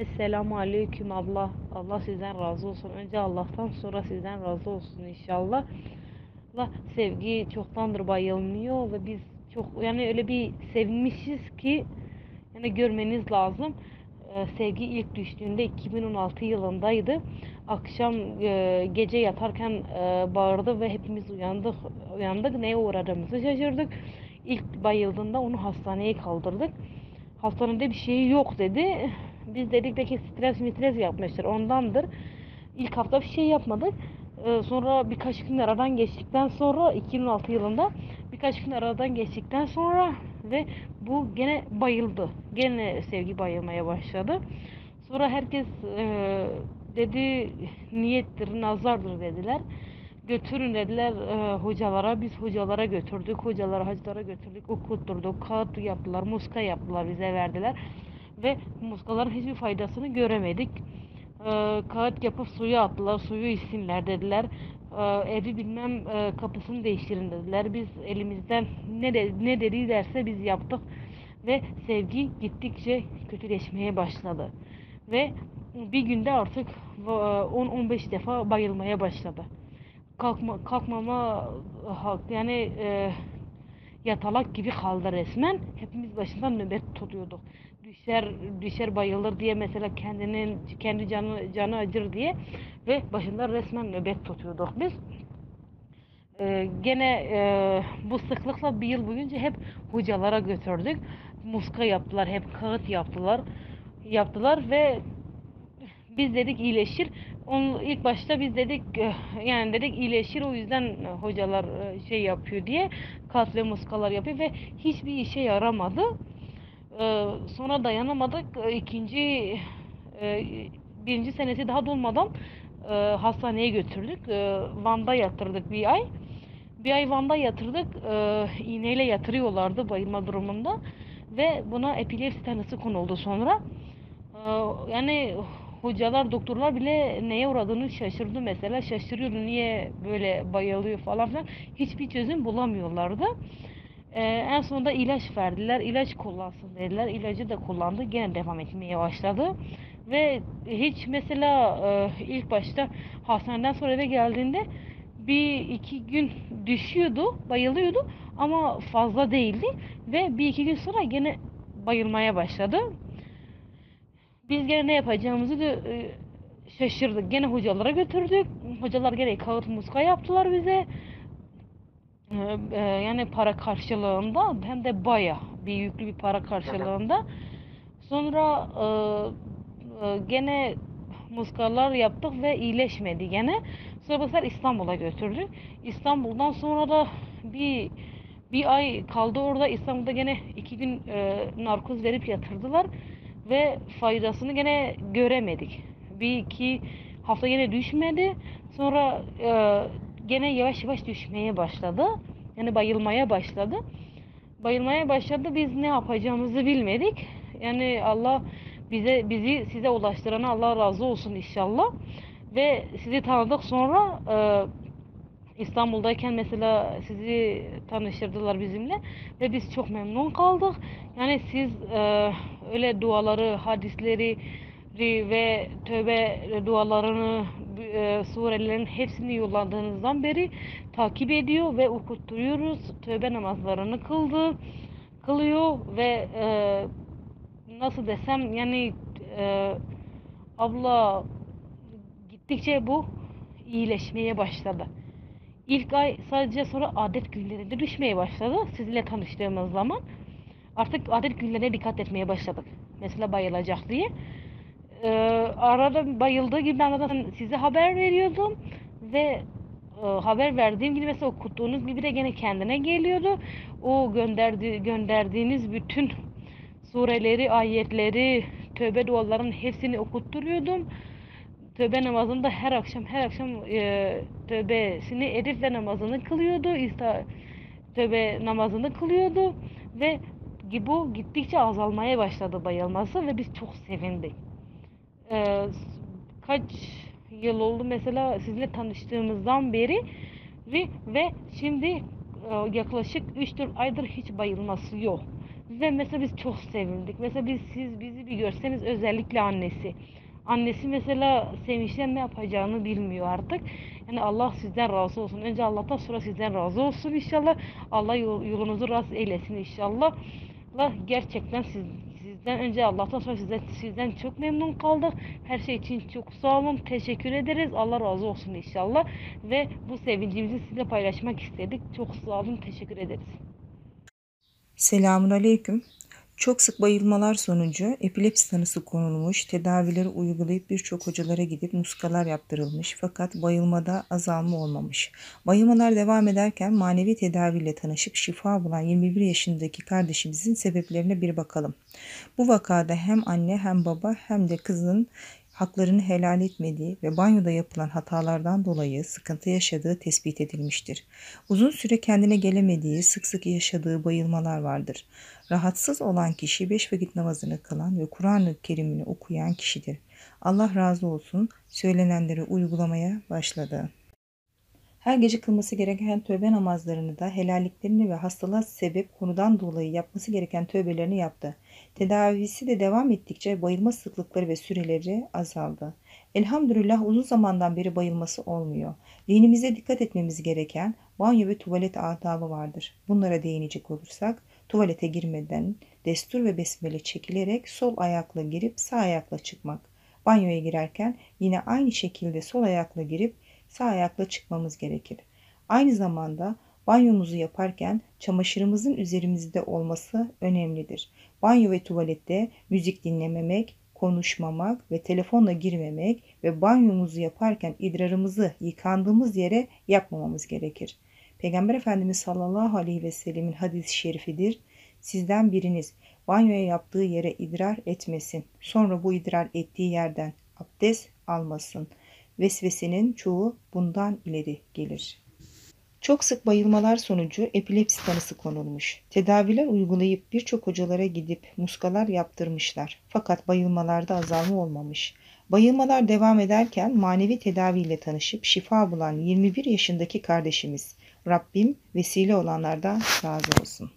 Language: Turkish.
Esselamu Aleyküm abla. Allah sizden razı olsun. Önce Allah'tan sonra sizden razı olsun inşallah. Allah sevgi çoktandır bayılmıyor ve biz çok yani öyle bir sevmişiz ki yani görmeniz lazım. Ee, sevgi ilk düştüğünde 2016 yılındaydı. Akşam e, gece yatarken e, bağırdı ve hepimiz uyandık. Uyandık neye uğradığımızı şaşırdık. İlk bayıldığında onu hastaneye kaldırdık. Hastanede bir şey yok dedi. Biz dedik de ki stres mitres yapmıştır ondandır. İlk hafta bir şey yapmadık. Ee, sonra birkaç gün aradan geçtikten sonra 2016 yılında birkaç gün aradan geçtikten sonra ve bu gene bayıldı. Gene sevgi bayılmaya başladı. Sonra herkes e, dedi niyettir, nazardır dediler. Götürün dediler e, hocalara. Biz hocalara götürdük. Hocalara, hacılara götürdük. Okutturduk. Kağıt yaptılar. Muska yaptılar. Bize verdiler. Ve muskaların hiçbir faydasını göremedik. E, kağıt yapıp suya attılar. Suyu içsinler dediler. E, evi bilmem e, kapısını değiştirin dediler. Biz elimizden ne, de, ne dedilerse biz yaptık. Ve sevgi gittikçe kötüleşmeye başladı. Ve bir günde artık e, 10-15 defa bayılmaya başladı kalkma, kalkmama yani e, yatalak gibi kaldı resmen. Hepimiz başından nöbet tutuyorduk. Düşer düşer bayılır diye mesela kendinin kendi canı canı acır diye ve başından resmen nöbet tutuyorduk biz. E, gene e, bu sıklıkla bir yıl boyunca hep hocalara götürdük. Muska yaptılar, hep kağıt yaptılar. Yaptılar ve biz dedik iyileşir. Onun ilk başta biz dedik eh, yani dedik iyileşir o yüzden hocalar eh, şey yapıyor diye katli muskalar yapıyor ve hiçbir işe yaramadı. Ee, sonra dayanamadık. Ee, ikinci e, birinci senesi daha dolmadan e, hastaneye götürdük. E, Van'da yatırdık bir ay. Bir ay Van'da yatırdık. İğneyle yatırıyorlardı bayılma durumunda ve buna epilepsi tanısı konuldu sonra. Yani hocalar, doktorlar bile neye uğradığını şaşırdı mesela. Şaşırıyordu niye böyle bayılıyor falan filan. Hiçbir çözüm bulamıyorlardı. Ee, en sonunda ilaç verdiler. İlaç kullansın dediler. İlacı da kullandı. Gene devam etmeye başladı. Ve hiç mesela e, ilk başta hastaneden sonra eve geldiğinde bir iki gün düşüyordu, bayılıyordu ama fazla değildi ve bir iki gün sonra gene bayılmaya başladı. Biz gene ne yapacağımızı da e, şaşırdık. Gene hocalara götürdük. Hocalar gene kağıt muska yaptılar bize. E, e, yani para karşılığında hem de baya bir yüklü bir para karşılığında. Sonra e, e, gene muskalar yaptık ve iyileşmedi gene. Sonra bu sefer İstanbul'a götürdük. İstanbul'dan sonra da bir bir ay kaldı orada. İstanbul'da gene iki gün e, narkoz verip yatırdılar ve faydasını gene göremedik. Bir iki hafta gene düşmedi. Sonra e, gene yavaş yavaş düşmeye başladı. Yani bayılmaya başladı. Bayılmaya başladı. Biz ne yapacağımızı bilmedik. Yani Allah bize bizi size ulaştırana Allah razı olsun inşallah. Ve sizi tanıdık sonra e, İstanbul'dayken mesela sizi tanıştırdılar bizimle ve biz çok memnun kaldık. Yani siz e, öyle duaları, hadisleri ve tövbe dualarını, e, surelerin hepsini yolladığınızdan beri takip ediyor ve okutturuyoruz. Tövbe namazlarını kıldı, kılıyor ve e, nasıl desem yani e, abla gittikçe bu iyileşmeye başladı. İlk ay sadece sonra adet günlerinde düşmeye başladı. Sizinle tanıştığımız zaman artık adet günlerine dikkat etmeye başladık. Mesela bayılacak diye. Ee, arada bayıldığı gibi ben zaten size haber veriyordum ve e, haber verdiğim gibi mesela okuttuğunuz gibi de gene kendine geliyordu. O gönderdi, gönderdiğiniz bütün sureleri, ayetleri, tövbe dualarının hepsini okutturuyordum tövbe namazında her akşam her akşam e, tövbesini edip namazını kılıyordu. İsta, tövbe namazını kılıyordu ve bu gittikçe azalmaya başladı bayılması ve biz çok sevindik. E, kaç yıl oldu mesela sizinle tanıştığımızdan beri ve, ve şimdi e, yaklaşık 3-4 aydır hiç bayılması yok. Ve mesela biz çok sevindik. Mesela biz siz bizi bir görseniz özellikle annesi. Annesi mesela sevinçten ne yapacağını bilmiyor artık. Yani Allah sizden razı olsun. Önce Allah'tan sonra sizden razı olsun inşallah. Allah yol- yolunuzu rast eylesin inşallah. Allah gerçekten siz, sizden önce Allah'tan sonra sizden, sizden çok memnun kaldık. Her şey için çok sağ olun. Teşekkür ederiz. Allah razı olsun inşallah. Ve bu sevincimizi sizinle paylaşmak istedik. Çok sağ olun. Teşekkür ederiz. Selamun aleyküm. Çok sık bayılmalar sonucu epilepsi tanısı konulmuş, tedavileri uygulayıp birçok hocalara gidip muskalar yaptırılmış fakat bayılmada azalma olmamış. Bayılmalar devam ederken manevi tedaviyle tanışıp şifa bulan 21 yaşındaki kardeşimizin sebeplerine bir bakalım. Bu vakada hem anne hem baba hem de kızın haklarını helal etmediği ve banyoda yapılan hatalardan dolayı sıkıntı yaşadığı tespit edilmiştir. Uzun süre kendine gelemediği, sık sık yaşadığı bayılmalar vardır. Rahatsız olan kişi beş vakit namazını kılan ve Kur'an-ı Kerim'ini okuyan kişidir. Allah razı olsun söylenenleri uygulamaya başladı. Her gece kılması gereken tövbe namazlarını da helalliklerini ve hastalığa sebep konudan dolayı yapması gereken tövbelerini yaptı. Tedavisi de devam ettikçe bayılma sıklıkları ve süreleri azaldı. Elhamdülillah uzun zamandan beri bayılması olmuyor. Dinimize dikkat etmemiz gereken banyo ve tuvalet adabı vardır. Bunlara değinecek olursak tuvalete girmeden destur ve besmele çekilerek sol ayakla girip sağ ayakla çıkmak. Banyoya girerken yine aynı şekilde sol ayakla girip sağ ayakla çıkmamız gerekir. Aynı zamanda banyomuzu yaparken çamaşırımızın üzerimizde olması önemlidir. Banyo ve tuvalette müzik dinlememek, konuşmamak ve telefonla girmemek ve banyomuzu yaparken idrarımızı yıkandığımız yere yapmamamız gerekir. Peygamber Efendimiz sallallahu aleyhi ve sellemin hadis-i şerifidir. Sizden biriniz banyoya yaptığı yere idrar etmesin. Sonra bu idrar ettiği yerden abdest almasın. Vesvesenin çoğu bundan ileri gelir. Çok sık bayılmalar sonucu epilepsi tanısı konulmuş. Tedaviler uygulayıp birçok hocalara gidip muskalar yaptırmışlar. Fakat bayılmalarda azalma olmamış. Bayılmalar devam ederken manevi tedaviyle tanışıp şifa bulan 21 yaşındaki kardeşimiz Rabbim vesile olanlardan razı olsun.